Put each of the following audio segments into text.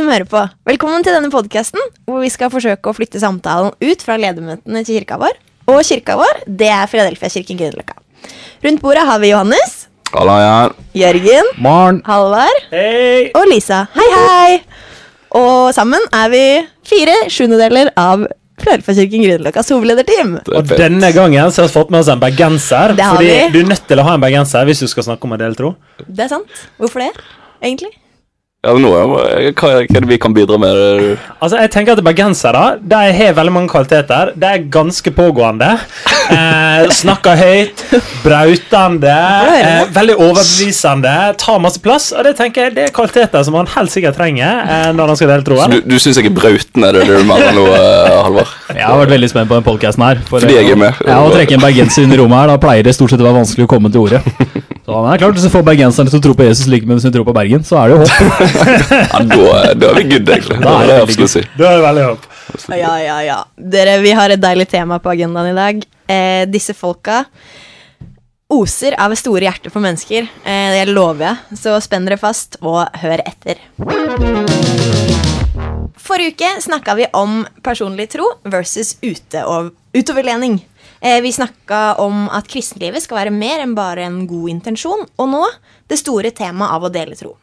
som hører på. Velkommen til denne podkasten, hvor vi skal forsøke å flytte samtalen ut fra ledermøtene til kirka vår. Og kirka vår, det er Filadelfia-kirken Grünerløkka. Rundt bordet har vi Johannes, Halla, ja. Jørgen, Morn. Halvard Hei! og Lisa. Hei, hei! Og sammen er vi fire sjuendedeler av Filadelfia-kirken Grünerløkkas hovedlederteam. Er Og denne gangen så har vi fått med oss en bergenser. Det har fordi vi. du er nødt til å ha en bergenser hvis du skal snakke om en del tro. Det er sant. Hvorfor det, egentlig? Ja, nå, er- hva hva er det vi kan bidra med? Altså, jeg tenker at Bergensere de har veldig mange kvaliteter. De er ganske pågående. Eh, snakker høyt, brautende, eh, veldig overbevisende, tar masse plass. Og det tenker jeg det er kvaliteter som man helt sikkert trenger eh, når han skal dele Så du, du syns jeg er brautende, det du mener nå, eh, Halvard? Jeg har vært veldig spent på den podcasten her. For Fordi jeg er med. Ja, Å trekke en bergenser inn i rommet her, da pleier det stort sett å være vanskelig å komme til ordet. Så men det er klart, Hvis du får bergenserne til å tro på Jesus like mye som de tror på Bergen, så er det jo håp. Ja, da, da er vi good, egentlig. Da er det absolutt si. Da er det veldig håp. Ja, ja, ja. Dere, vi har et deilig tema på agendaen i dag. Eh, disse folka oser av store hjerter for mennesker. Eh, det lover jeg. Så spenn dere fast og hør etter. Forrige uke snakka vi om personlig tro versus utoverlening. Eh, vi snakka om at kristenlivet skal være mer enn bare en god intensjon. Og nå det store temaet av å dele tro.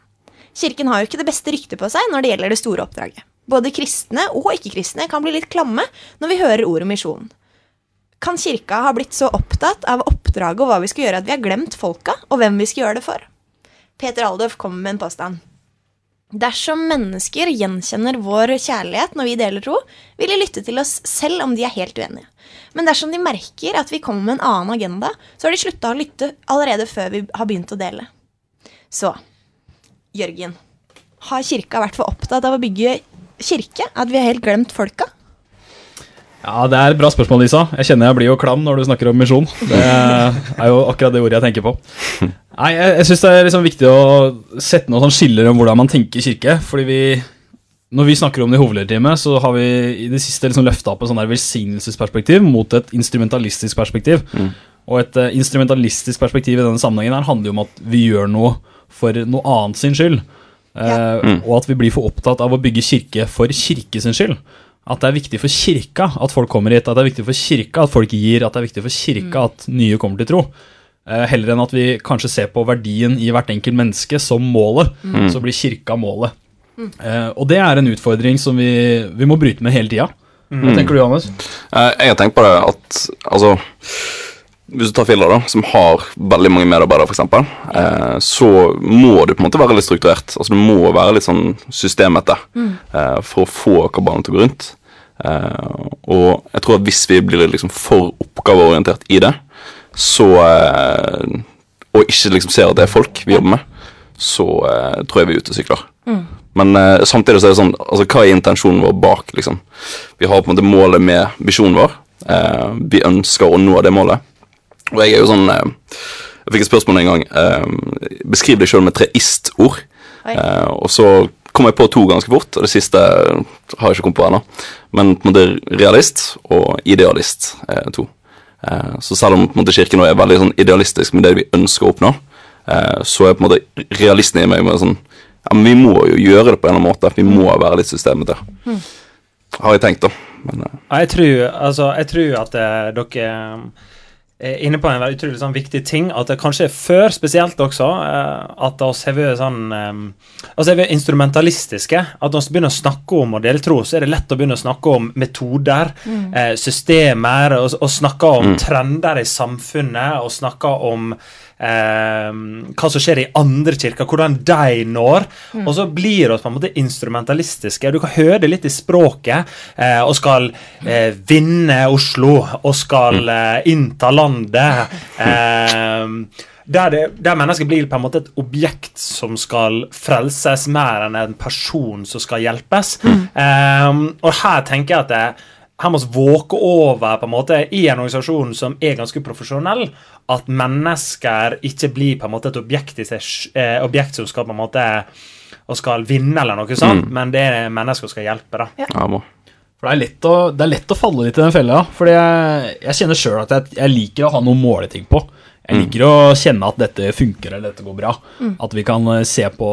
Kirken har jo ikke det beste ryktet på seg når det gjelder det store oppdraget. Både kristne og ikke-kristne kan bli litt klamme når vi hører ordet misjon. Kan kirka ha blitt så opptatt av oppdraget og hva vi skal gjøre, at vi har glemt folka og hvem vi skal gjøre det for? Peter Aldøf kommer med en påstand. Dersom mennesker gjenkjenner vår kjærlighet når vi deler tro, vil de lytte til oss selv om de er helt uenige. Men dersom de merker at vi kommer med en annen agenda, så har de slutta å lytte allerede før vi har begynt å dele. Så Jørgen, har kirka vært for opptatt av å bygge kirke at vi har helt glemt folka? Ja, Det er et bra spørsmål, Lisa. Jeg kjenner jeg blir jo klam når du snakker om misjon. Det er jo akkurat det ordet jeg tenker på. Nei, Jeg, jeg syns det er liksom viktig å sette noe som skiller om hvordan man tenker kirke. fordi vi når vi snakker om det i hovedlederteamet, så har vi i det siste liksom løfta opp et sånn der velsignelsesperspektiv mot et instrumentalistisk perspektiv. Og et uh, instrumentalistisk perspektiv i denne sammenhengen her handler jo om at vi gjør noe for noe annet sin skyld. Eh, Og at vi blir for opptatt av å bygge kirke for kirke sin skyld. At det er viktig for kirka at folk kommer hit, at det er viktig for kirka at folk gir, at det er viktig for kirka at nye kommer til tro. Eh, heller enn at vi kanskje ser på verdien i hvert enkelt menneske som målet, så blir kirka målet. Mm. og det er en utfordring som vi, vi må bryte med hele tida. Hva tenker du, Johannes? Eh, Jeg har tenkt på det at altså Hvis du tar Filler, da, som har veldig mange medarbeidere, f.eks., eh, så må du på en måte være litt strukturert. Altså Du må være litt sånn systemete eh, for å få kabalen til å gå rundt. Eh, og jeg tror at hvis vi blir liksom for oppgaveorientert i det, så eh, Og ikke liksom ser at det er folk vi jobber med, så eh, tror jeg vi er ute og sykler. Men eh, samtidig så er det sånn altså Hva er intensjonen vår bak? liksom? Vi har på en måte målet med visjonen vår. Vi ønsker å nå det målet. Og jeg er jo sånn Jeg fikk et spørsmål en gang. Beskriv deg sjøl med tre ist-ord. Og så kom jeg på to ganske fort, og det siste har jeg ikke kommet på ennå. Men på en måte realist og idealist er to. Eh, så selv om på en måte kirken er veldig sånn idealistisk med det vi ønsker å oppnå, eh, så er på en måte realisten i meg med sånn Ja, men vi må jo gjøre det på en eller annen måte. Vi må være litt systemete. Har jeg tenkt, da. Men, eh, Jeg tror, altså, jeg tror at dere er inne på en utrolig sånn viktig ting. At det kanskje er før spesielt også, eh, at oss har vært sånn eh, Altså er vi instrumentalistiske. At vi begynner å snakke om å dele tro, så er det lett å begynne å snakke om metoder, mm. systemer, og, og snakke om trender i samfunnet, og snakke om eh, hva som skjer i andre kirker, hvordan de når. Og så blir vi på en måte instrumentalistiske. Du kan høre det litt i språket. Eh, og skal eh, vinne Oslo, og skal eh, innta landet. Eh, der, det, der mennesket blir på en måte et objekt som skal frelses, mer enn en person som skal hjelpes. Eh, og her tenker jeg at det, her må vi våke over på en måte i en organisasjon som er ganske profesjonell, at mennesker ikke blir på en måte et objekt i seg, eh, objekt som skal på en måte og skal vinne eller noe sånt, men det er mennesker som skal hjelpe. da. ja. For det er lett å, det er lett å falle litt i den fella. Fordi jeg, jeg kjenner sjøl at jeg, jeg liker å ha noen måleting på. Jeg liker å kjenne at dette funker eller dette går bra. At vi kan eh, se på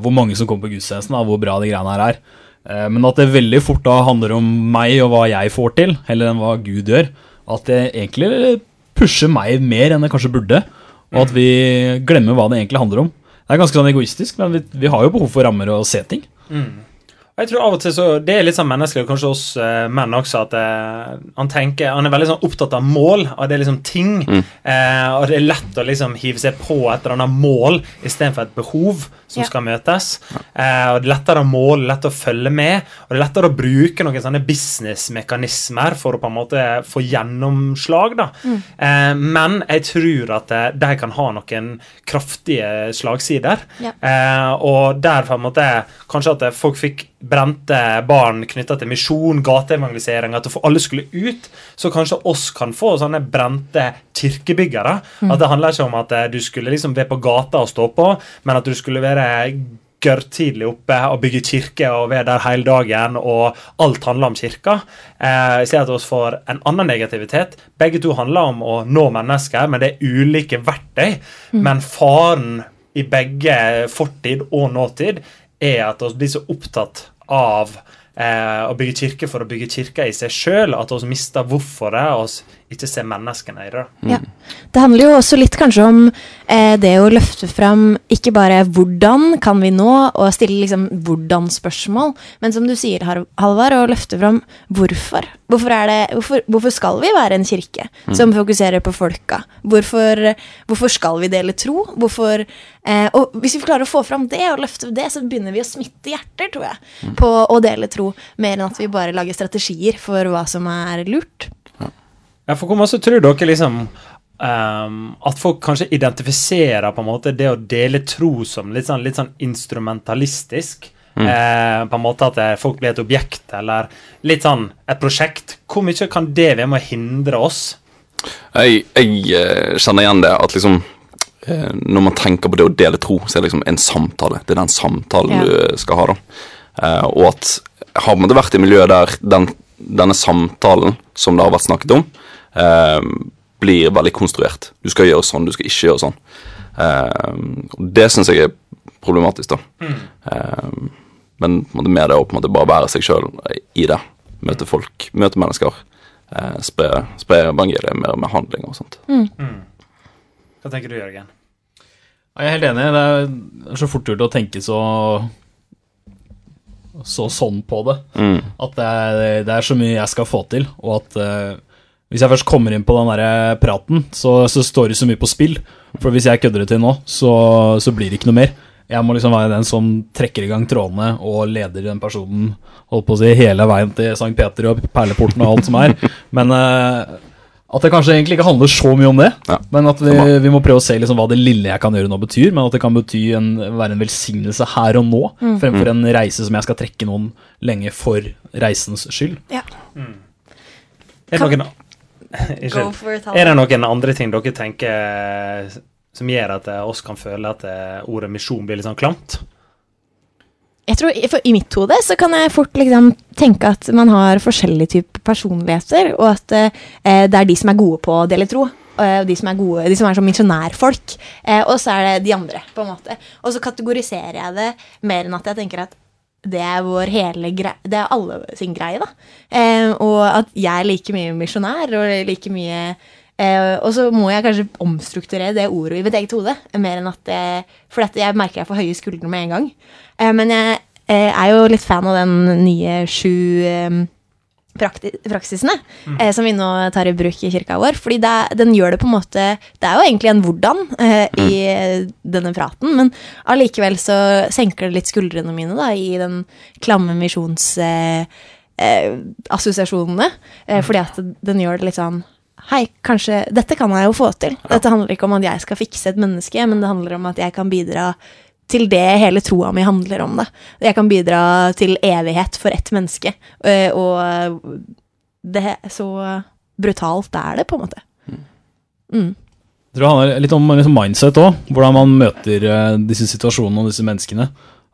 hvor mange som kommer på gudstjenesten, og hvor bra de greiene her er. Eh, Men at det veldig fort da handler om meg og hva jeg får til, heller enn hva Gud gjør. At det egentlig pusher meg mer enn det kanskje burde. Og at vi glemmer hva det egentlig handler om. Det er ganske sånn egoistisk, men vi, vi har jo behov for rammer og se ting. Og jeg tror av og til så, Det er litt sånn menneskelig, og kanskje oss eh, menn også, at eh, han tenker, han er veldig sånn opptatt av mål. Av det er liksom ting. Eh, og det er lett å liksom hive seg på et eller annet mål istedenfor et behov som Ja. skal møtes. Eh, og Det er lettere å måle, lettere å følge med, og det er lettere å bruke noen sånne businessmekanismer for å på en måte få gjennomslag. da. Eh, men jeg tror at eh, de kan ha noen kraftige slagsider. Ja. Eh, og der på en måte kanskje at folk fikk brente barn knytta til misjon, gateevangelisering, at alle skulle ut. Så kanskje oss kan få sånne brente kirkebyggere. At det handler ikke om at eh, du skulle liksom være på gata og stå på, men at du skulle være gørrtidlig oppe og bygge kirke og være der hele dagen, og alt handler om kirka. Eh, jeg ser at vi får en annen negativitet. Begge to handler om å nå mennesker, men det er ulike verktøy. Men faren i begge fortid og nåtid er at vi blir så opptatt av eh, å bygge kirke for å bygge kirke i seg sjøl at vi mister hvorforet og oss ikke se menneskene i det. Ja. Det handler jo også litt kanskje om eh, det å løfte fram ikke bare hvordan kan vi nå, og stille liksom hvordan-spørsmål, men som du sier, Halvard, å løfte fram hvorfor. Hvorfor, er det, hvorfor, hvorfor skal vi være en kirke som fokuserer på folka? Hvorfor, hvorfor skal vi dele tro? Hvorfor, eh, og hvis vi klarer å få fram det og løfte det, så begynner vi å smitte hjerter, tror jeg, på å dele tro, mer enn at vi bare lager strategier for hva som er lurt. Ja, for hvor mye tror dere liksom Um, at folk kanskje identifiserer på en måte det å dele tro som litt sånn, litt sånn instrumentalistisk? Eh, på en måte at eh, folk blir et objekt, eller litt sånn et prosjekt. Hvor mye kan det være med å hindre oss? Jeg, jeg eh, kjenner igjen det at liksom eh, Når man tenker på det å dele tro, så er det liksom en samtale. Det er den samtalen Ja. du skal ha, da. Eh, og at har man vært i miljøet der den, denne samtalen som det har vært snakket om, eh, blir veldig konstruert. Du skal gjøre sånn, du skal ikke gjøre sånn. Eh, og det syns jeg er problematisk, da. Eh, men på en måte med det å på en måte bare være seg sjøl i det. Møte folk, møte mennesker. Eh, spre, spre evangeliet mer med handling og sånt. Hva tenker du, Jørgen? Jeg er helt enig. Det er så fort gjort å tenke så så sånn på det. At det er, det er så mye jeg skal få til, og at eh, hvis jeg først kommer inn på den der praten, så, så står det så mye på spill. For hvis jeg kødder det til nå, så, så blir det ikke noe mer. Jeg må liksom være den som trekker i gang trådene og leder den personen holdt på å si, hele veien til St. Peter og perleporten og alt som er. Men uh, at det kanskje egentlig ikke handler så mye om det. Ja, Men at vi, vi må prøve å se liksom hva det lille jeg kan gjøre nå betyr, men at det kan bety en, være en velsignelse her og nå, fremfor en reise som jeg skal trekke noen lenge for reisens skyld. Ja. Mm. det noen, Er det noen andre ting dere tenker som gjør at eh, oss kan føle at eh, ordet misjon blir litt sånn klamt? Jeg tror, i- for I mitt hode så kan jeg fort liksom tenke at man har forskjellige typer personligheter, og at eh, det er de som er gode på å dele tro. eh, Og de som er gode, de som er sånn misjonærfolk. Eh, og så er det de andre, på en måte. Og så kategoriserer jeg det mer enn at jeg tenker at det er vår hele greie Det er alle sin greie, da. Eh, og at jeg er like mye misjonær og like mye Eh, og så må jeg kanskje omstrukturere det ordet i mitt eget hode. Mer enn at det, For dette, jeg merker jeg får høye skuldre med en gang. Eh, men jeg eh, er jo litt fan av den nye sju eh, mm. eh, som vi nå tar i bruk i kirka vår. Fordi det, den gjør det på en måte Det er jo egentlig en hvordan eh, i eh, denne praten, men allikevel så senker det litt skuldrene mine da, i den klamme misjonsassosiasjonene. Eh, eh. Eh, fordi at den gjør det litt sånn Hei, kanskje Dette kan jeg jo få til. Dette handler ikke om at jeg skal fikse et menneske, men det handler om at jeg kan bidra til det hele troa mi handler om. Da. Jeg kan bidra til evighet for ett menneske. Eh, og det så brutalt er det, på en måte. Mm. Jeg tror det handler litt om liksom mindset òg, hvordan man møter eh, disse situasjonene og disse menneskene.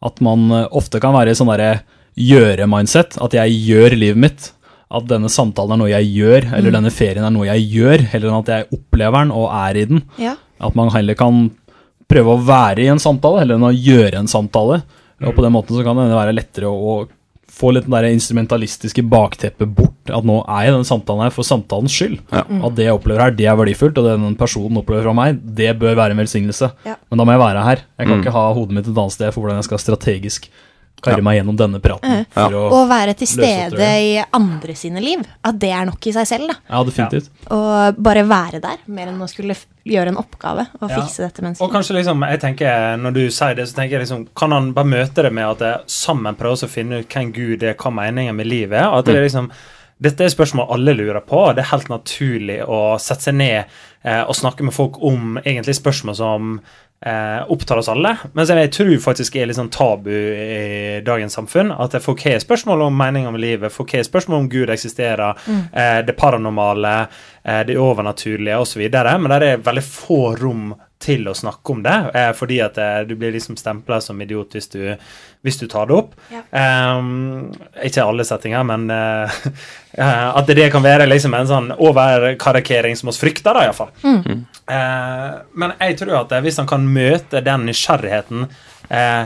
At man eh, ofte kan være i sånn derre gjøre-mindset, at jeg gjør livet mitt. at denne samtalen er noe jeg gjør, eller denne ferien er noe jeg gjør, heller enn at jeg opplever den og er i den. Ja. At man heller kan prøve å være i en samtale, heller enn å gjøre en samtale. Og på den måten så kan det være lettere å, få litt den der instrumentalistiske bakteppet bort. At nå er jeg i denne samtalen her for samtalens skyld. Ja. At det jeg opplever her, det er verdifullt, og det den personen opplever fra meg, det bør være en velsignelse. Ja. Men da må jeg være her. Jeg kan Mm. ikke ha hodet mitt et annet sted for hvordan jeg skal strategisk karre Ja. meg gjennom denne praten. For å, Å være til stede i andre sine liv. At det er nok i seg selv. da ja, definitivt. Og bare være der, mer enn å skulle gjøre en oppgave og Ja. fikse dette Og kanskje liksom, jeg tenker, Når du sier det, så tenker jeg liksom Kan han bare møte det med at det sammen prøver å finne ut hvem Gud er, hva meningen med livet er? At det er liksom dette er spørsmål alle lurer på, det er helt naturlig å sette seg ned eh, og snakke med folk om egentlig spørsmål som eh, opptar oss alle. Men som jeg tror faktisk er litt sånn tabu i dagens samfunn. At folk har spørsmål om meninga med livet, folk har spørsmål om Gud eksisterer, eh, det paranormale, eh, det overnaturlige osv. Men det er veldig få rom til å snakke om det, eh, fordi at eh, du blir liksom stempla som idiot hvis du, hvis du tar det opp. Ja. Um, ikke alle settinger, men eh, eh, at det kan være liksom en sånn overkarikering som oss frykter, da, iallfall. Eh, men jeg tror at hvis han kan møte den nysgjerrigheten uh,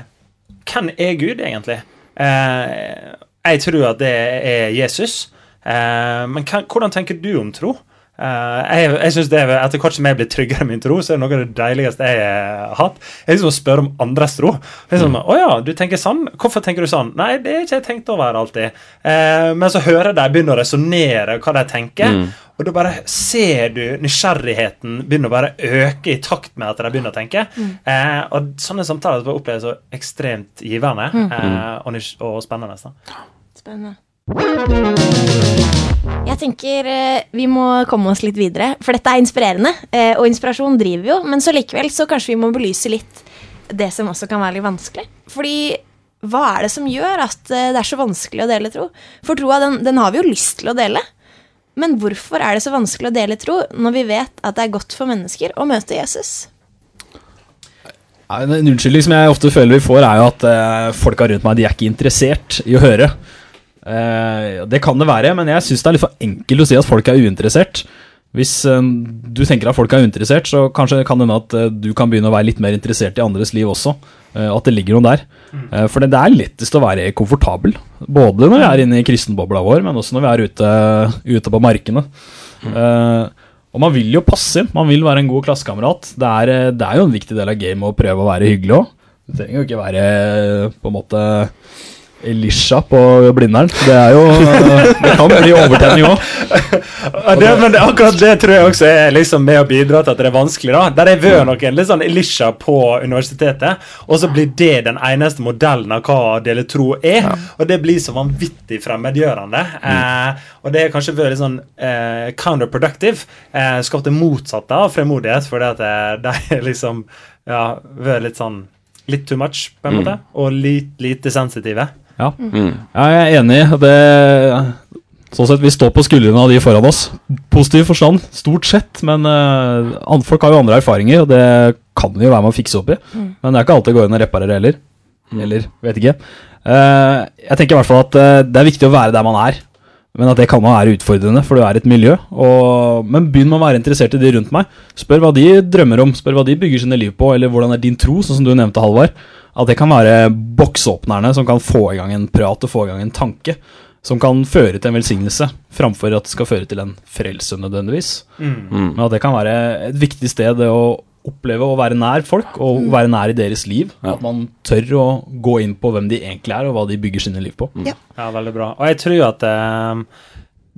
Hvem er Gud, egentlig? Uh, jeg tror at det er Jesus. Eh, men hvordan tenker du om tro? Eh, jeg jeg synes det er, Etter hvert som jeg blir tryggere i min tro, så er det noe av det deiligste jeg har hatt. Jeg liksom å spørre om andres tro. Liksom, sånn, Å ja, du tenker sånn? Hvorfor tenker du sånn? Nei, det er ikke jeg tenkt over alltid. Eh, men så hører de begynne å resonnere hva de tenker. Og da bare ser du nysgjerrigheten begynne å bare øke i takt med at de begynner å tenke. Eh, og sånne samtaler bare oppleves så ekstremt givende eh, og, og spennende. Så. Spennende. Jeg tenker eh, vi må komme oss litt videre, for dette er inspirerende. eh, Og inspirasjon driver jo, men så likevel så kanskje vi må belyse litt det som også kan være litt vanskelig. Fordi hva er det som gjør at eh, det er så vanskelig å dele tro? For troa, den, den har vi jo lyst til å dele. Men hvorfor er det så vanskelig å dele tro når vi vet at det er godt for mennesker å møte Jesus? En unnskyldning som jeg ofte føler vi får, er jo at folka rundt meg de er ikke interessert i å høre. Eh, det kan det være, men jeg syns det er litt for enkelt å si at folk er uinteressert. Hvis eh, du tenker at folk er uinteressert, så kanskje kan det hende at eh, du kan begynne å være litt mer interessert i andres liv også. eh, at det ligger noe der. Eh, for det, det er lettest å være komfortabel. Både når vi er inne i kristenbobla vår, men også når vi er ute, ute på markene. Eh, og man vil jo passe inn. Man vil være en god klassekamerat. Det det er jo en viktig del av gamet å prøve å være hyggelig òg. Du trenger jo ikke være på en måte Elisha på Blindern. Det er jo Det kan bli overtenning òg. Ja, men det, akkurat det tror jeg også er liksom med å bidra til at det er vanskelig. da Der har vært noen litt sånn Elisha på universitetet, og så blir det den eneste modellen av hva dele tro er. Og det blir så vanvittig fremmedgjørende. Eh, og det har kanskje vært litt sånn eh, counterproductive. Eh, skapt det motsatte av fremodighet, fordi at eh, de har liksom ja, vært litt sånn Litt too much, på en måte, og litt lite sensitive. Ja. Mm. ja, jeg er enig. Det, sånn sett, Vi står på skuldrene av de foran oss. Positiv forstand, stort sett. Men uh, folk har jo andre erfaringer, og det kan vi jo være med å fikse opp i. Men det er ikke alltid det går inn og reparere heller. Eller, vet ikke. Uh, jeg tenker i hvert fall at uh, det er viktig å være der man er. Men at det kan være utfordrende, for du er et miljø. Og, men begynn med å være interessert i de rundt meg. Spør hva de drømmer om, spør hva de bygger sine liv på, eller hvordan er din tro, sånn som du nevnte, Halvard. At det kan være boksåpnerne som kan få i gang en prat og få i gang en tanke. Som kan føre til en velsignelse, framfor at det skal føre til en frelse nødvendigvis. Mm. Men at det kan være et viktig sted å oppleve å være nær folk, og være nær i deres liv. Ja. At man tør å gå inn på hvem de egentlig er, og hva de bygger sine liv på. Ja. Ja, veldig bra. Og jeg tror at eh,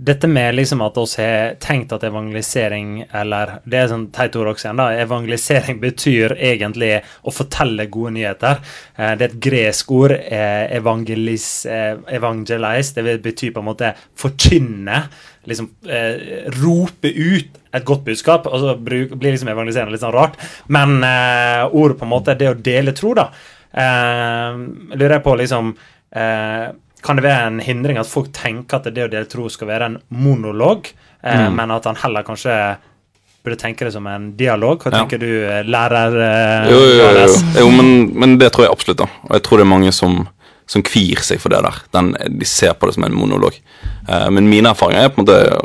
dette med liksom at oss har tenkt at evangelisering, eller det er sånn teit ord også igjen, da, evangelisering betyr egentlig å fortelle gode nyheter. Eh, det er et gresk ord, evangelis, evangelis, eh, evangelize, det betyr på en måte forkynne, liksom eh, rope ut et godt budskap, og så blir liksom evangelisering litt sånn rart. Men eh, ordet på en måte er det å dele tro, da. Eh, lurer jeg på liksom eh, Kan det være en hindring at folk tenker at det å dele tro skal være en monolog, eh, Mm. men at han heller kanskje burde tenke det som en dialog? Hva Ja. tenker du, eh, lærer eh, Jo, jo, jo, jo. Men, men det tror jeg absolutt. da Og jeg tror det er mange som, som kvir seg for det der. Den, de ser på det som en monolog. Eh, men mine erfaringer er på en måte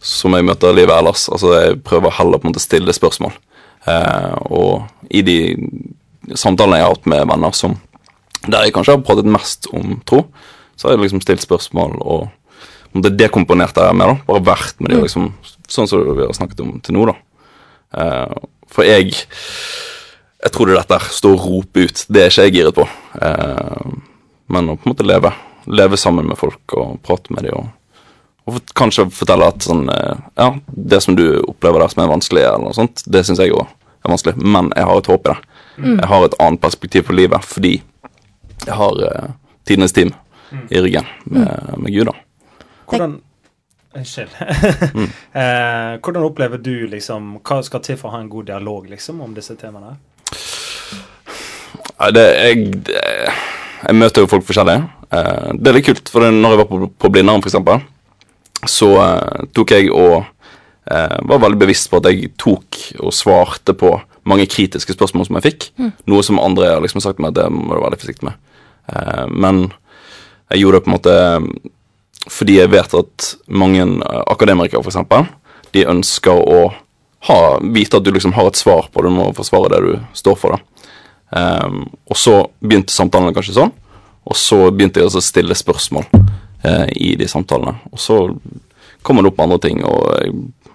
som jeg møter livet ellers. Altså Jeg prøver heller på en måte å stille spørsmål. Og i de samtalene jeg har hatt med venner som der jeg kanskje har pratet mest om tro, så har jeg liksom stilt spørsmål og om det er jeg med, da. Bare vært med det, liksom, sånn som vi har snakket om til nå, da. Uh, for jeg Jeg er dette stå og rope ut. Det er ikke jeg giret på. Uh, men å på en måte leve. Leve sammen med folk og prate med dem. Og, og for, kanskje fortelle at sånn uh, Ja, det som du opplever der som er vanskelig, eller noe sånt, det syns jeg òg er vanskelig. Men jeg har et håp i det. Jeg har et annet perspektiv på livet fordi jeg har tidenes team i ryggen med, med Gud, da. Hvordan Unnskyld. eh, hvordan opplever du liksom Hva skal til for å ha en god dialog liksom om disse temaene? Det, jeg, det, jeg møter jo folk forskjellig. Eh, det er litt kult, for når jeg var på, på Blindern, f.eks., så eh, tok jeg og eh, var veldig bevisst på at jeg tok og svarte på mange kritiske spørsmål som jeg fikk. Noe som andre har liksom sagt meg at det må du være litt forsiktig med. Eh, men jeg gjorde det på en måte fordi jeg vet at mange eh, akademikere, f.eks., de ønsker å ha, vite at du liksom har et svar på det, du må forsvare det du står for. da. Um, og så begynte samtalene kanskje sånn, og så begynte jeg å stille spørsmål uh, i de samtalene. Og så kommer det opp andre ting, og eh,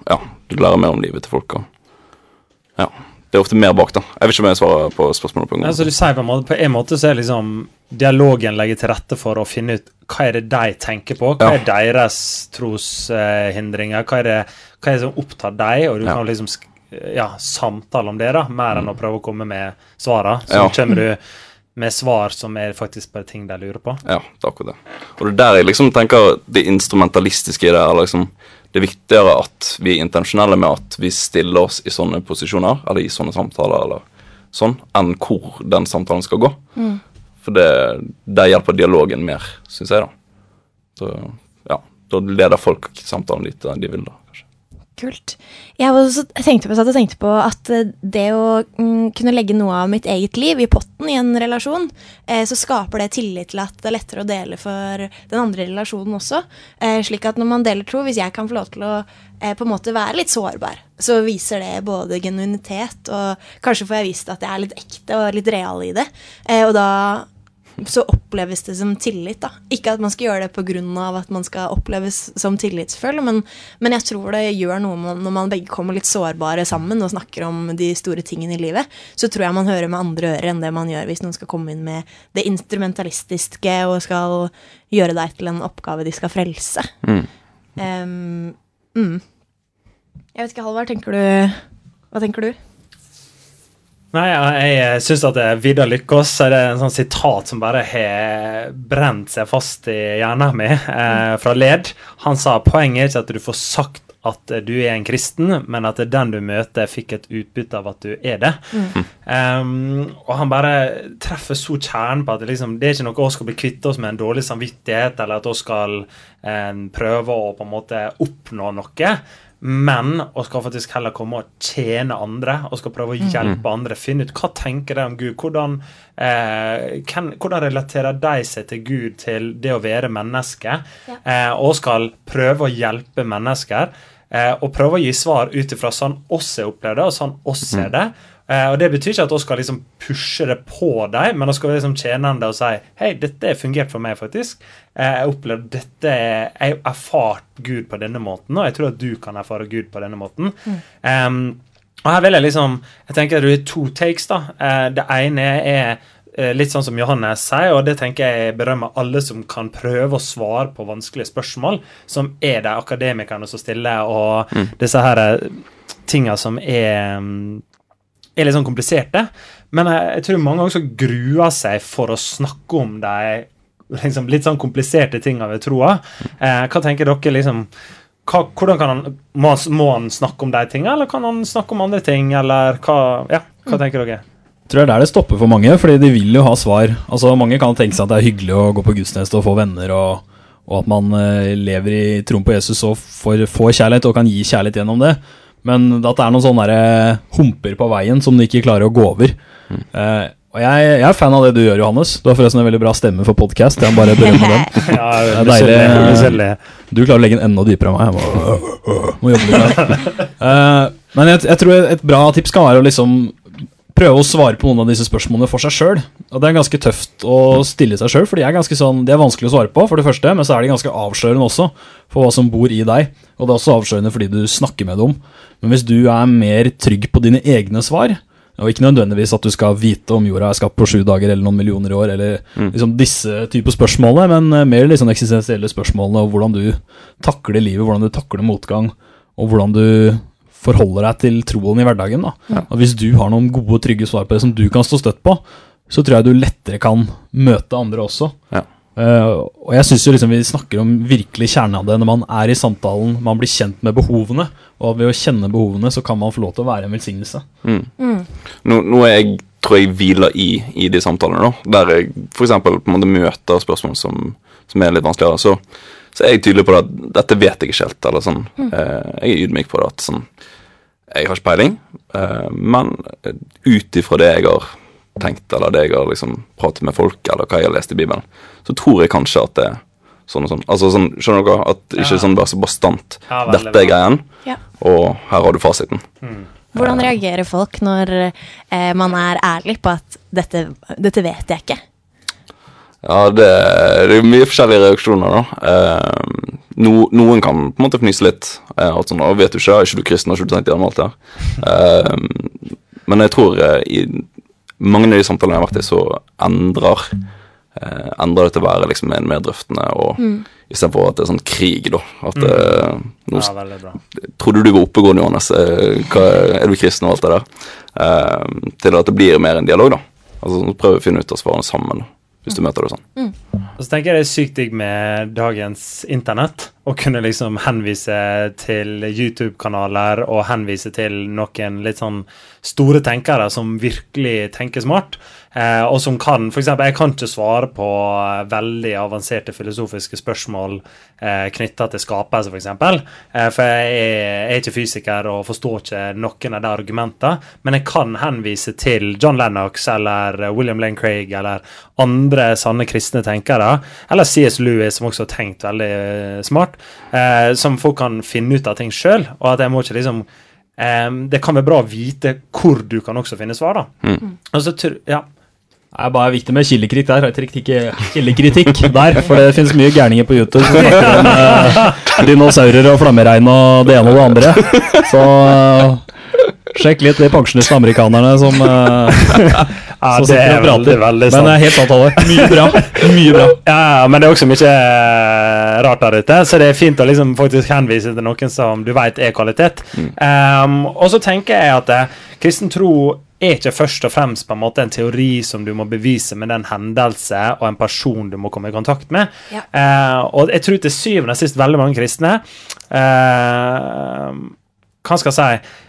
ja, du lærer mer om livet til folk. Og ja, det er ofte mer bak, da. Jeg vet ikke om jeg svarer på spørsmålet på en gang. Altså, du sier på en måte På en måte så er liksom dialogen legger til rette for å finne ut hva er det de tenker på, hva Ja. er deres troshindringer, hva er det hva er det som opptar dem, og du Ja. kan liksom ja, samtale om det, da, mer enn å prøve å komme med svarene. Så Ja. kommer du med svar som er faktisk bare ting de lurer på. Ja, det er akkurat det. Og det er der jeg liksom tenker det instrumentalistiske i det. er liksom Det er viktigere at vi er intensjonelle med at vi stiller oss i sånne posisjoner, eller i sånne samtaler, eller sånn, enn hvor den samtalen skal gå. For det, det, hjelper dialogen mer, syns jeg, da. Så ja, da leder folk samtalen dit de vil, da. Kult. Jeg, også, jeg tenkte på, og tenkte på at eh, det å mm, kunne legge noe av mitt eget liv i potten i en relasjon, eh, så skaper det tillit til at det er lettere å dele for den andre relasjonen også. Eh, slik at når man deler tro, hvis jeg kan få lov til å på en måte være litt sårbar, så viser det både genuinitet, og kanskje får jeg vist at jeg er litt ekte og litt real i det. Og da så oppleves det som tillit. da. Ikke at man skal gjøre det pga. at man skal oppleves som tillitsfull, men, men jeg tror det gjør noe når man begge kommer litt sårbare sammen og snakker om de store tingene i livet. Så tror jeg man hører med andre ører enn det man gjør hvis noen skal komme inn med det instrumentalistiske og skal gjøre deg til en oppgave de skal frelse. Mm. Um, mm. Jeg vet ikke, Halvard, tenker du Hva tenker du? Nei, jeg, jeg syns at det er Vidar Lykkås er det en sånn sitat som bare har brent seg fast i hjernen min, eh, fra Led. Han sa poenget er ikke at du får sagt at du er en kristen, men at den du møter, fikk et utbytte av at du er det. Um, og han bare treffer så kjernen på at det, liksom, det er ikke noe vi skal bli kvitt oss med en dårlig samvittighet, eller at vi skal um, prøve å på en måte oppnå noe. Men å skal faktisk heller komme og tjene andre og skal prøve å hjelpe andre. Finne ut hva tenker de om Gud. Hvordan, eh, kan, hvordan relaterer de seg til Gud, til det å være menneske? Eh, og skal prøve å hjelpe mennesker. Eh, og prøve å gi svar ut ifra sånn oss er opplevd det, og sånn oss er det. Eh, og Det betyr ikke at vi skal liksom pushe det på dem, men vi skal liksom tjene det og si hei, dette har fungert for meg, faktisk. Eh, jeg opplevde dette Jeg har erfart Gud på denne måten, og jeg tror at du kan erfare Gud på denne måten. Em, og her vil jeg liksom Jeg tenker at det er to takes. da. Eh, det ene er eh, litt sånn som Johannes sier, og det tenker jeg berømmer alle som kan prøve å svare på vanskelige spørsmål, som er de akademikerne som stiller, og disse her eh, tinga som er mm, er litt sånn kompliserte. Men jeg, jeg tror mange også gruer seg for å snakke om de liksom, litt sånn kompliserte tinga ved troa. Eh, hva tenker dere liksom hva, hvordan kan han, må, han- må han snakke om de tinga, eller kan han snakke om andre ting, eller hva Ja, hva tenker dere? tror det er det stopper for mange, fordi de vil jo ha svar. Altså Mange kan tenke seg at det er hyggelig å gå på gudstjeneste og få venner, og, og at man uh, lever i troen på Jesus og får, får kjærlighet og kan gi kjærlighet gjennom det. Men at det er noen sånne der, humper på veien som de ikke klarer å gå over. Eh, Og jeg, jeg er fan av det du gjør, Johannes. Du har forresten en veldig bra stemme for podkast. Jeg må bare berømme den. Ja, Det er deilig. selv. Du klarer å legge den enda dypere enn meg. Jeg må, må jobbe litt. Eh, men jeg, jeg tror et bra tips kan være å liksom prøve å svare på noen av disse spørsmålene for seg sjøl. Og det er ganske tøft å stille seg sjøl, for de er ganske sånn, de er vanskelig å svare på, for det første, men så er de ganske avslørende også for hva som bor i deg. Og det er også avslørende fordi du snakker med dem. Men hvis du er mer trygg på dine egne svar, og ikke nødvendigvis at du skal vite om jorda er skapt på sju dager eller noen millioner år, eller liksom disse typer spørsmålene, men eh, mer liksom eksistensielle spørsmålene og hvordan du takler livet, hvordan du takler motgang, og hvordan du forholder deg til troen i hverdagen. Da. Og Hvis du har noen gode, trygge svar på det som du kan stå støtt på, så tror jeg du lettere kan møte andre også. Ja. Uh, og jeg synes jo liksom vi snakker om virkelig kjernen av det når man er i samtalen, man blir kjent med behovene, og ved å kjenne behovene så kan man få lov til å være en velsignelse. Nå, nå er jeg, tror jeg hviler i, i de samtalene, da. Der jeg f.eks. på en måte møter spørsmål som, som er litt vanskeligere. Så, så er jeg tydelig på det at dette vet jeg ikke helt. Eller sånn. Eh, jeg er ydmyk på det. at sånn, Jeg har ikke peiling, eh, men ut ifra det jeg har tenkt, eller det jeg har liksom pratet med folk, eller hva jeg har lest i Bibelen, så tror jeg kanskje at det er sånn og sånn. Altså sånn, Skjønner dere? At ikke Ja. sånn bare så bastant. Ja, veldig Dette er greien, Ja. og her har du fasiten. Hvordan reagerer folk når eh, man er ærlig på at dette, dette vet jeg ikke? Ja, det, det er mye forskjellige reaksjoner, da. Eh, no, noen kan på en måte fnyse litt. Eh, alt sånn, og 'Vet du ikke, er ikke du kristen, har ikke du tenkt gjennom alt det her?' Eh, men jeg tror eh, i mange av de samtalene jeg har vært i, så endrer eh, endrer det til å være liksom en mer drøftende, og istedenfor at det er sånn krig, da. At mm. nå Ja, veldig bra. trodde du var oppegående, Johannes. Eh, hva, er du kristen og alt det der? Eh, til at det blir mer en dialog, da. Altså Prøv å finne ut av svarene sammen, da, hvis du møter det sånn. Og så tenker jeg det er sykt digg med dagens internett å kunne liksom henvise til YouTube-kanaler og henvise til noen litt sånn store tenkere som virkelig tenker smart, eh, og som kan For eksempel, jeg kan ikke svare på eh, veldig avanserte filosofiske spørsmål eh, knytta til skapelse, f.eks., eh, for jeg er, jeg er ikke fysiker og forstår ikke noen av de argumentene, men jeg kan henvise til John Lennox eller William Lane Craig eller andre sanne kristne tenkere, eller C.S. Lewis, som også har tenkt veldig eh, smart, eh, som folk kan finne ut av ting sjøl, og at jeg må ikke liksom eh, Det kan være bra å vite hvor du kan også finne svar, da. Og så tror ja. Det er bare viktig med kildekritikk der. Ikke kildekritikk der, for det finnes mye gærninger på YouTube som snakker om eh, dinosaurer og flammeregn og det ene og det andre. Så sjekk litt de pensjoniste amerikanerne som, uh, Ja, som det sitter er og prater. veldig Men det er helt sant. Mye bra. Mye bra. Ja, men det er også mye eh, rart der ute, så det er fint å liksom faktisk henvise til noen som du vet er kvalitet. Um, og så tenker jeg at eh, kristen tro er ikke først og fremst på en måte en teori som du må bevise med den hendelse og en person du må komme i kontakt med. Ja. Uh, og jeg tror til syvende og sist veldig mange kristne uh, Hva skal jeg si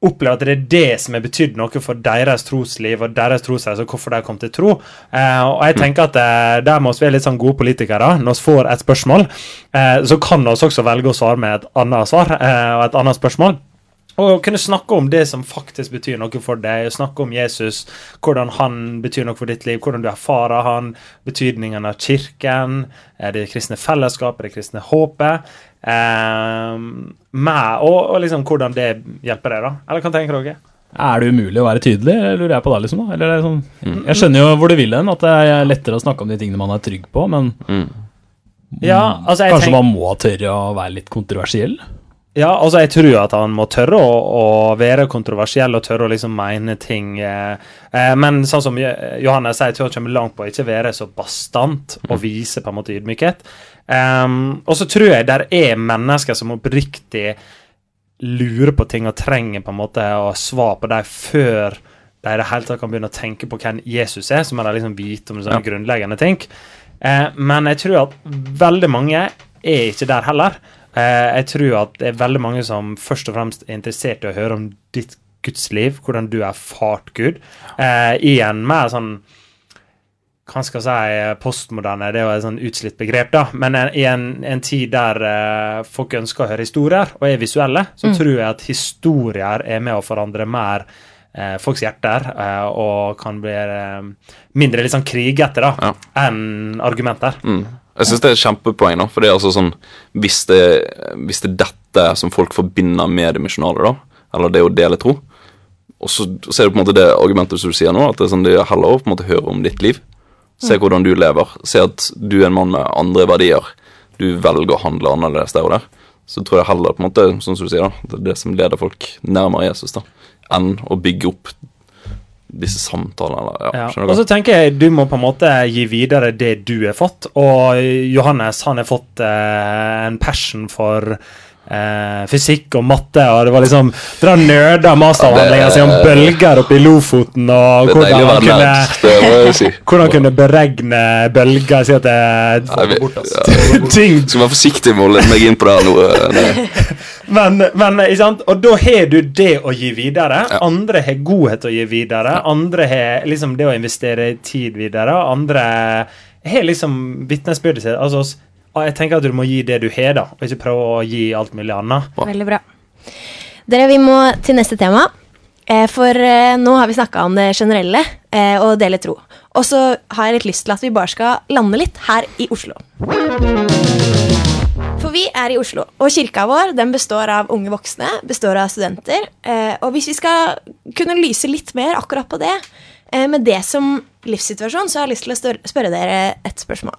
opplever at det er det som har betydd noe for deres trosliv og deres trosreise, og hvorfor de kom til tro. Eh, og jeg tenker at eh, der må vi være litt sånn gode politikere. Når vi får et spørsmål, eh, så kan vi også velge å svare med et annet svar eh, og et annet spørsmål. Og kunne snakke om det som faktisk betyr noe for deg. Snakke om Jesus, hvordan han betyr noe for ditt liv, hvordan du erfarer han, betydningen av kirken, er det kristne fellesskapet, det kristne håpet. Eh, med, og, og liksom hvordan det hjelper deg, da. Eller hva tenker dere? Er det umulig å være tydelig, lurer jeg på da, liksom? da? Eller er det sånn, jeg skjønner jo hvor du vil hen, at det er lettere å snakke om de tingene man er trygg på, men Ja, altså jeg kanskje tenker- man må tørre å være litt kontroversiell? Ja, altså jeg tror at han må tørre å, å være kontroversiell og tørre å liksom mene ting. Eh, eh, men sånn som Jo- Johannes sier, jeg tror han kommer langt på å ikke være så bastant og vise på en måte ydmykhet. Em, og så tror jeg der er mennesker som oppriktig lurer på ting og trenger på en måte å svare på dem før de i det hele tatt kan begynne å tenke på hvem Jesus er, så må de liksom vite om sånne grunnleggende ting. Eh, men jeg tror at veldig mange er ikke der heller. Eh, jeg tror at det er veldig mange som først og fremst er interessert i å høre om ditt gudsliv, hvordan du har erfart Gud, eh, i en mer sånn hva skal jeg si, postmoderne, det er jo et sånn utslitt begrep, da, men i en, en tid der eh, folk ønsker å høre historier og er visuelle, så tror jeg at historier er med å forandre mer eh, folks hjerter, eh, og kan bli eh, mindre litt sånn krigete da, Ja. enn argumenter. Mm. Jeg syns det er et kjempepoeng, da. For det er altså sånn Hvis det, hvis det er dette som folk forbinder med det misjonale, da, eller det å dele tro, og så, så er det på en måte det argumentet som du sier nå, at det er sånn det er heller å på en måte høre om ditt liv. Se hvordan du lever. Se at du er en mann med andre verdier. Du velger å handle annerledes der og der. Så tror jeg heller, på en måte, sånn som du sier, da, det er det som leder folk nærmere Jesus, da, enn å bygge opp disse samtalene. Eller, ja, Ja. Og så tenker jeg du må på en måte gi videre det du har fått. Og Johannes han har fått eh, en passion for eh, fysikk og matte, og det var liksom Dere nerda masteravhandlinga si om bølger oppe i Lofoten, og hvordan være kunne si. hvordan kunne beregne bølger Si at det Nei, vi- bort, ja. Ting Skal være forsiktig med å lede meg inn på det her nå. eh, Men, men ikke sant? Og da har du det å gi videre. Ja. Andre har godhet å gi videre. Andre har liksom det å investere tid videre. Andre har liksom vitnesbyrdet sitt. Altså, jeg tenker at du må gi det du har, da, og ikke prøve å gi alt mulig annet. Veldig bra. Dere, vi må til neste tema. Eh, For eh, nå har vi snakka om det generelle eh, og dele tro. Og så har jeg litt lyst til at vi bare skal lande litt her i Oslo. For vi er i Oslo, og kirka vår den består av unge voksne, består av studenter. Eh, og hvis vi skal kunne lyse litt mer akkurat på det, eh, med det som livssituasjon, så har jeg lyst til å spørre dere et spørsmål.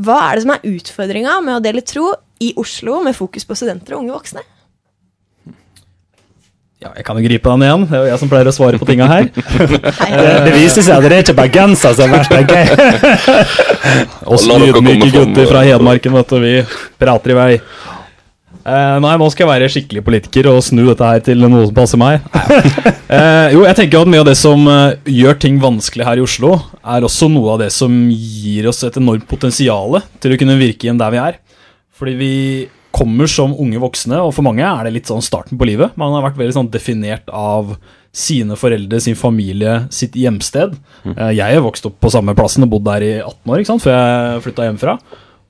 Hva er det som er utfordringa med å dele tro i Oslo med fokus på studenter og unge voksne? Ja, jeg kan jo gripe den igjen. Det er jo jeg som pleier å svare på tinga her. Det, det viser seg at det er ikke bergensere som er verst. tenker jeg. Oss ydmyke gutter fra Hedmarken, vet du. Vi prater i vei. Eh, nei, nå skal jeg være skikkelig politiker og snu dette her til noe som passer meg. uh, jo, jeg tenker at mye av det som uh, gjør ting vanskelig her i Oslo, er også noe av det som gir oss et enormt potensial til å kunne virke igjen der vi er. Fordi vi kommer som unge voksne, og for mange er det litt sånn starten på livet. Man har vært veldig sånn definert av sine foreldre, sin familie, sitt hjemsted. Eh, Jeg har vokst opp på samme plassen og bodd der i 18 år ikke sant, før jeg flytta hjemmefra.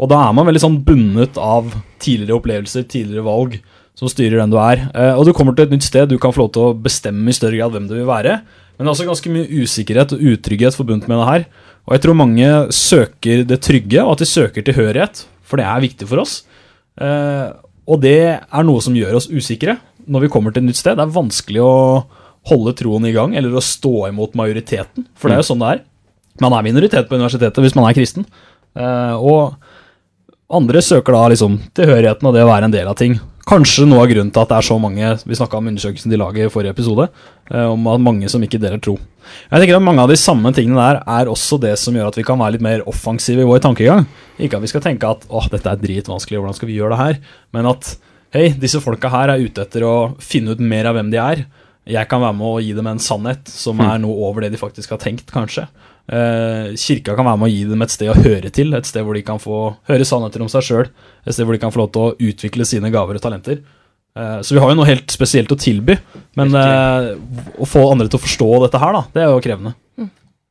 Og da er man veldig sånn bundet av tidligere opplevelser, tidligere valg, som styrer den du er. Eh, Og du kommer til et nytt sted, du kan få lov til å bestemme i større grad hvem du vil være. Men det er også ganske mye usikkerhet og utrygghet forbundet med det her. Og jeg tror mange søker det trygge, og at de søker tilhørighet, for det er viktig for oss. Eh, og det er noe som gjør oss usikre når vi kommer til et nytt sted. Det er vanskelig å holde troen i gang, eller å stå imot majoriteten, for det er jo sånn det er. Man er minoritet på universitetet hvis man er kristen. Eh, og andre søker da liksom tilhørigheten og det å være en del av ting. Kanskje noe av grunnen til at det er så mange Vi snakka om undersøkelsen de laget i forrige episode, eh, om at mange som ikke deler tro. Jeg tenker at Mange av de samme tingene der er også det som gjør at vi kan være litt mer offensive i vår tankegang. Ikke at vi skal tenke at åh, dette er dritvanskelig, hvordan skal vi gjøre det her? Men at hei, disse folka her er ute etter å finne ut mer av hvem de er. Jeg kan være med å gi dem en sannhet som er noe over det de faktisk har tenkt, kanskje. Eh, kirka kan være med å gi dem et sted å høre til, et sted hvor de kan få høre sannheter om seg sjøl, et sted hvor de kan få lov til å utvikle sine gaver og talenter. Eh, så vi har jo noe helt spesielt å tilby, men eh, å få andre til å forstå dette her, da, det er jo krevende.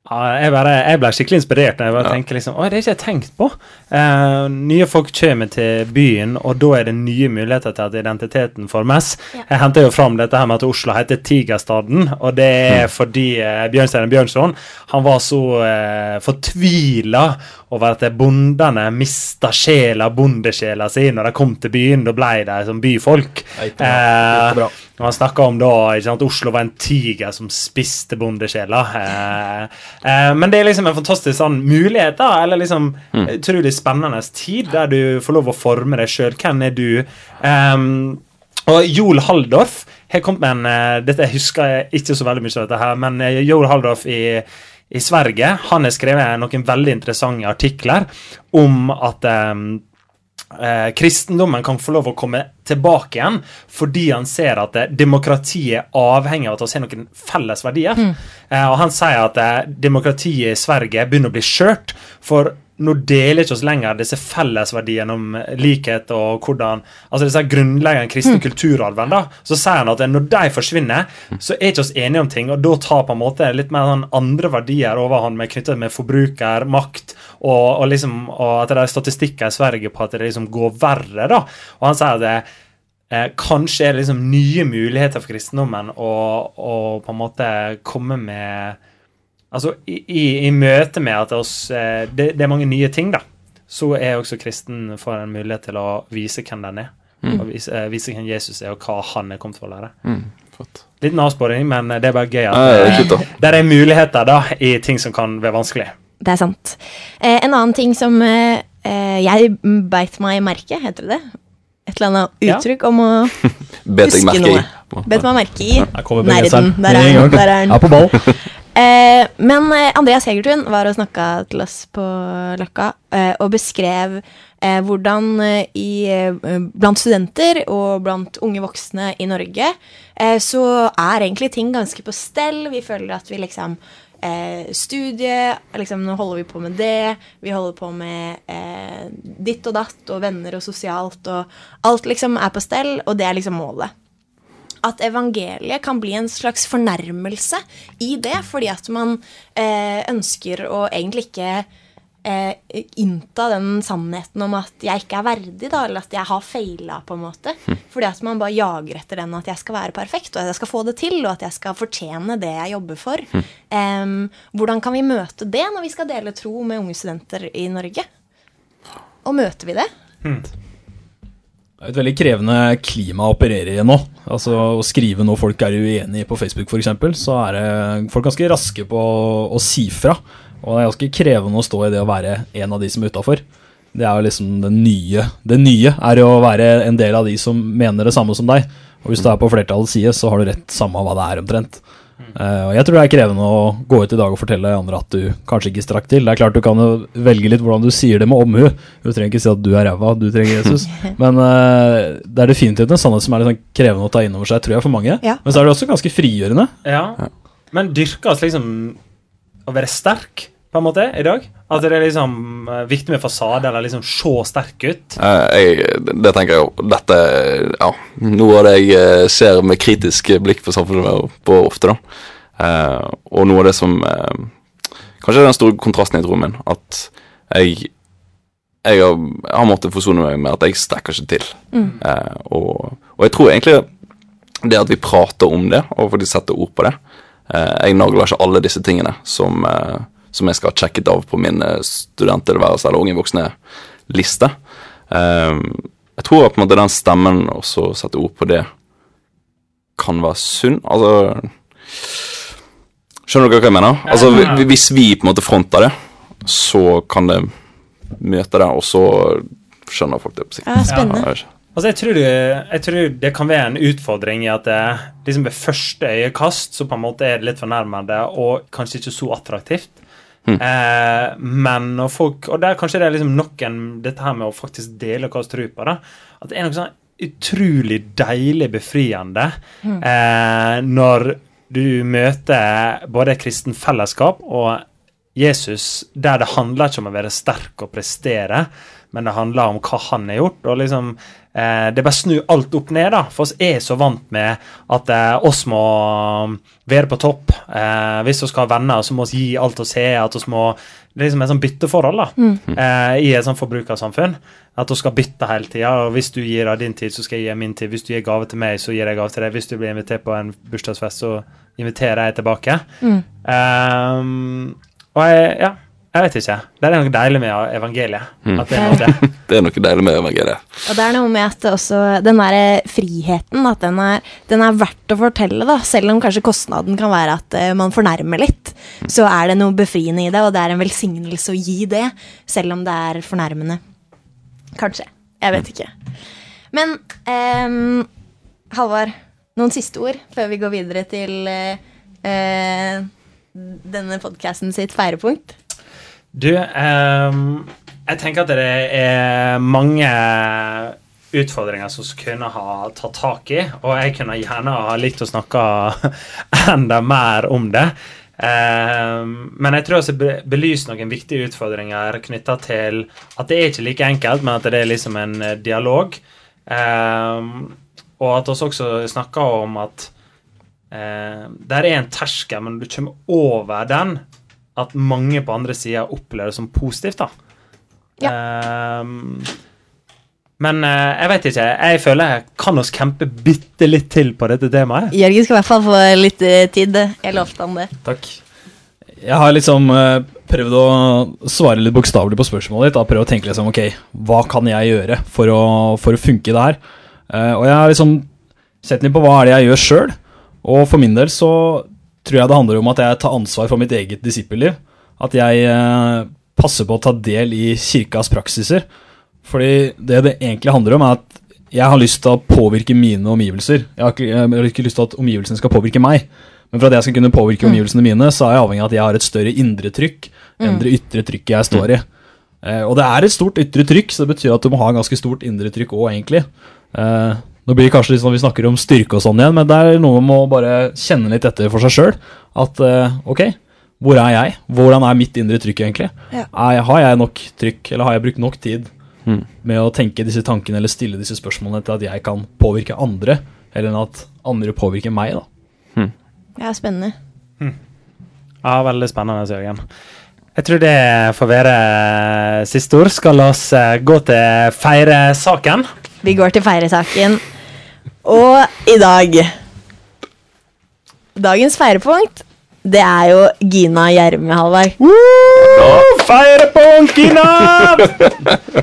Ja, jeg, bare, jeg ble skikkelig inspirert når jeg bare Ja. tenker liksom, Oi, det har ikke jeg tenkt på. Eh, nye folk kommer til byen, og da er det nye muligheter til at identiteten formes. Ja. Jeg henter jo fram dette her med at Oslo heter Tigerstaden, og det er fordi eh, Bjørnstein Bjørnson han var så eh, fortvila over at bondene mista sjela, bondesjela si, når de kom til byen. Da ble de som byfolk. Eh, han snakka om da at Oslo var en tiger som spiste bondesjela. Eh, eh, men det er liksom en fantastisk sånn mulighet, da, eller liksom utrolig spennende tid, der du får lov å forme deg sjøl. Hvem er du? Ehm, og Joel Halldorf har kommet med en eh, Dette husker jeg ikke så veldig mye av dette her, men eh, Joel Halldorf i i Sverige han har skrevet noen veldig interessante artikler om at ehm, eh, kristendommen kan få lov å komme tilbake igjen fordi han ser at eh, demokratiet er avhengig av at vi har noen felles verdier. Eh, og han sier at eh, demokratiet i Sverige begynner å bli skjørt, for nå deler ikke oss lenger disse fellesverdiene om likhet og hvordan Altså disse grunnleggende kristne kulturarven da, Så sier han at når de forsvinner, så er ikke oss enige om ting, og da tar på en måte litt mer sånn andre verdier overhånd med knyttet med forbruker, makt, og, og liksom og at det er statistikker i Sverige på at det liksom går verre. da, Og han sier at det, eh, kanskje er det liksom nye muligheter for kristendommen å på en måte komme med Altså i, i, i møte med at oss, eh, det, det er mange nye ting, da, så er også kristen får en mulighet til å vise hvem den er. Og vise, eh, vise hvem Jesus er, og hva han er kommet for å lære. Mm, Fått. Litt avsporing, men det er bare gøy at Ja, det er eh, der er muligheter da i ting som kan være vanskelig. Det er sant. Eh, en annen ting som eh, eh, jeg beit meg merke, heter det det? Et eller annet Ja. uttrykk om å Huske noe. Bet meg merke i. Nerden. Der er han. Der er. Er på ball. Eh, men eh, Andreas Hegertun var og snakka til oss på Løkka eh, og beskrev eh, hvordan eh, i, eh, blant studenter og blant unge voksne i Norge så er egentlig ting ganske på stell. Vi føler at vi liksom eh, Studie, liksom, nå holder vi på med det. Vi holder på med eh, ditt og datt og venner og sosialt og Alt liksom er på stell, og det er liksom målet at evangeliet kan bli en slags fornærmelse i det, fordi at man eh, ønsker å egentlig ikke eh, innta den sannheten om at jeg ikke er verdig, da, eller at jeg har feila, på en måte. Fordi at man bare jager etter den at jeg skal være perfekt, og at jeg skal få det til, og at jeg skal fortjene det jeg jobber for. Um, hvordan kan vi møte det når vi skal dele tro med unge studenter i Norge? Og møter vi det? Det er et veldig krevende klima å operere i nå. Altså Å skrive noe folk er uenig i på Facebook f.eks., så er det folk ganske raske på å, å si fra. Og det er ganske krevende å stå i det å være en av de som er utafor. Det er jo liksom det nye. Det nye er jo å være en del av de som mener det samme som deg. Og hvis du er på flertallets side, så har du rett samme hva det er, omtrent. Eh, og jeg tror det er krevende å gå ut i dag og fortelle andre at du kanskje ikke strakk til. Det er klart du kan jo velge litt hvordan du sier det med omhu. Du trenger ikke si at du er ræva, du trenger Jesus. Men uh, det er definitivt en sannhet som er litt sånn krevende å ta inn over seg, tror jeg, for mange. Ja. Men så er det også ganske frigjørende. Ja. Men dyrkes liksom å være sterk, på en måte, i dag? At det er liksom eh, viktig med fasade, eller liksom se sterk ut? Eh, jeg, det tenker jeg jo Dette ja, noe av det jeg eh, ser med kritisk blikk på samfunnet på ofte. da. Eh, og noe av det som eh, Kanskje er den store kontrasten i troen min. At jeg jeg har, jeg har måttet forsone meg med at jeg strekker ikke til. Eh, og, og jeg tror egentlig det at vi prater om det, og faktisk setter ord på det eh, Jeg nagler ikke alle disse tingene som, eh, som jeg skal ha sjekket av på min eh, studenttilværelse eller unge voksne-liste. Eh, jeg tror at på en måte den stemmen også setter ord på det, kan være sunn. Altså Skjønner dere hva jeg mener? Altså, Hvis vi på en måte fronter det, så kan det møte det, og så skjønner folk det på sikt. Ja, spennende. Altså, jeg tror, det, jeg tror det kan være en utfordring i at det, liksom ved første øyekast så på en måte er det litt fornærmende og kanskje ikke så attraktivt. Eh, men når folk Og der kanskje det er liksom nok en dette her med å faktisk dele hva vi tror på. da At det er noe sånn utrolig deilig befriende eh, når du møter både kristen fellesskap og Jesus, der det handler ikke om å være sterk og prestere, men det handler om hva han har gjort. og liksom eh, Det bare snur alt opp ned, da. For oss er så vant med at eh, oss må være på topp. Eh, hvis vi skal ha venner, så må vi gi alt vi har. At vi må Det er liksom et sånt bytteforhold da, eh, i et sånt forbrukersamfunn. At vi skal bytte hele tida. Hvis du gir av din tid, så skal jeg gi av min tid. Hvis du gir gave til meg, så gir jeg gave til deg. Hvis du blir invitert på en bursdagsfest, så inviterer jeg tilbake. Um, og jeg, ja, jeg vet ikke. Det er noe deilig med evangeliet. At det er noe det. Det er noe deilig med evangeliet. Og det er noe med at også den der friheten, at den er, den er verdt å fortelle, da. Selv om kanskje kostnaden kan være at eh, man fornærmer litt, så er det noe befriende i det, og det er en velsignelse å gi det, selv om det er fornærmende. Kanskje. Jeg vet ikke. Men um, Halvard, noen siste ord før vi går videre til eh, eh, denne podkasten sitt feirepunkt? Du, ehm, jeg tenker at det er mange utfordringer som vi kunne ha tatt tak i, og jeg kunne gjerne ha likt å snakke enda mer om det. Ehm, men jeg tror jeg har belyst noen viktige utfordringer knytta til at det er ikke like enkelt, men at det er liksom en eh, dialog. Ehm, og at vi også snakker om at eh, der er en terskel, men du kommer over den, at mange på andre sida opplever det som positivt. da. Ehm, Men eh, jeg vet ikke. Jeg føler jeg kan oss campe bitte litt til på dette temaet. Jørgen skal i hvert fall få litt eh, tid. Jeg lovte han det. Takk. Jeg har liksom eh, prøvd å svare litt bokstavelig på spørsmålet ditt. Da. Prøvd å tenke liksom, ok, hva kan jeg gjøre for å, for å funke i det her? Eh, og jeg har liksom sett litt på hva er det jeg gjør sjøl. Og for min del så tror jeg det handler om at jeg tar ansvar for mitt eget disippelliv. At jeg eh, passer på å ta del i kirkas praksiser. Fordi det det egentlig handler om, er at jeg har lyst til å påvirke mine omgivelser. Jeg har ikke, jeg har ikke lyst til at omgivelsene skal påvirke meg. Men for at jeg skal kunne påvirke omgivelsene mine, så er jeg avhengig av at jeg har et større indre trykk enn det ytre trykket jeg står i. Eh, og det er et stort ytre trykk, så det betyr at du må ha ganske stort indre trykk òg, egentlig. Eh, nå blir det kanskje litt sånn vi snakker om styrke og sånn igjen, men det er noe med å bare kjenne litt etter for seg sjøl. At eh, ok, hvor er jeg? Hvordan er mitt indre trykk egentlig? Ja. Er, har jeg nok trykk, eller har jeg brukt nok tid Mm. med å tenke disse tankene eller stille disse spørsmålene til at jeg kan påvirke andre, eller enn at andre påvirker meg, da. Ja, spennende. Ja, Veldig spennende, Jørgen. Jeg tror det får være siste ord. Skal oss eh, gå til feiresaken? Vi går til feiresaken. Og i dag Dagens feirepunkt, det er jo Gina Gjerme, Halvard. Feirepunkina!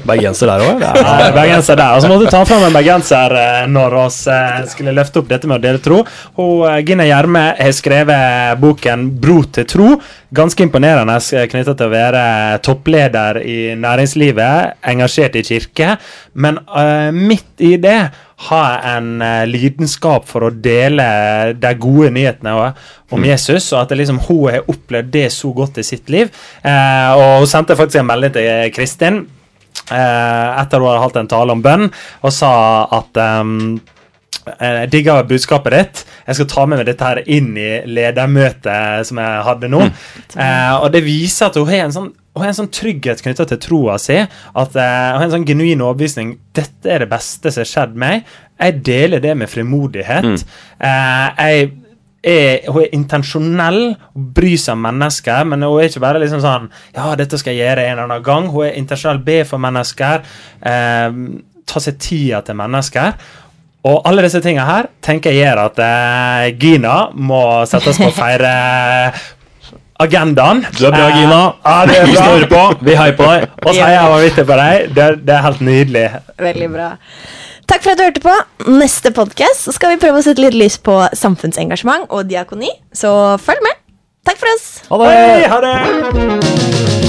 Bergenser der òg? Ja, bergenser der. Og så måtte du ta fram en bergenser eh, når oss eh, skulle løfte opp dette med å dele tro. Og eh, Gina Gjerme har skrevet boken 'Bro til tro'. Ganske imponerende knytta til å være toppleder i næringslivet, engasjert i kirke. Men midt i det ha en uh, lidenskap for å dele de gode nyhetene også, om Jesus, og at det liksom, hun har opplevd det så godt i sitt liv. Uh, og hun sendte faktisk en melding til Kristin etter hun hadde holdt en tale om bønn, og sa at eh, jeg digger budskapet ditt. Jeg skal ta med meg dette her inn i ledermøtet som jeg hadde nå. Eh, og det viser at hun har en sånn har en sånn trygghet knytta til troa si. At eh, Hun har en sånn genuin overbevisning. Dette er det beste som har skjedd meg. Jeg deler det med frimodighet. Eh, jeg er, hun er intensjonell og bryr seg om mennesker, men hun er ikke bare liksom sånn Ja, dette skal jeg gjøre en eller annen gang. Hun er intensjonell, ber for mennesker. Eh, ta seg tida til mennesker. Og alle disse tingene her tenker jeg gjør at eh, Gina må settes på å feire agendaen. Du er bra, Gina. Eh, ja, det er Vi står på. Vi heier på deg. Og så heier jeg vanvittig på deg. Det, er- det er helt nydelig. Veldig bra. Takk for at du hørte på. Neste podkast skal vi prøve å sette litt lys på samfunnsengasjement og diakoni, så følg med. Takk for oss. Ha det. Hei, ha det!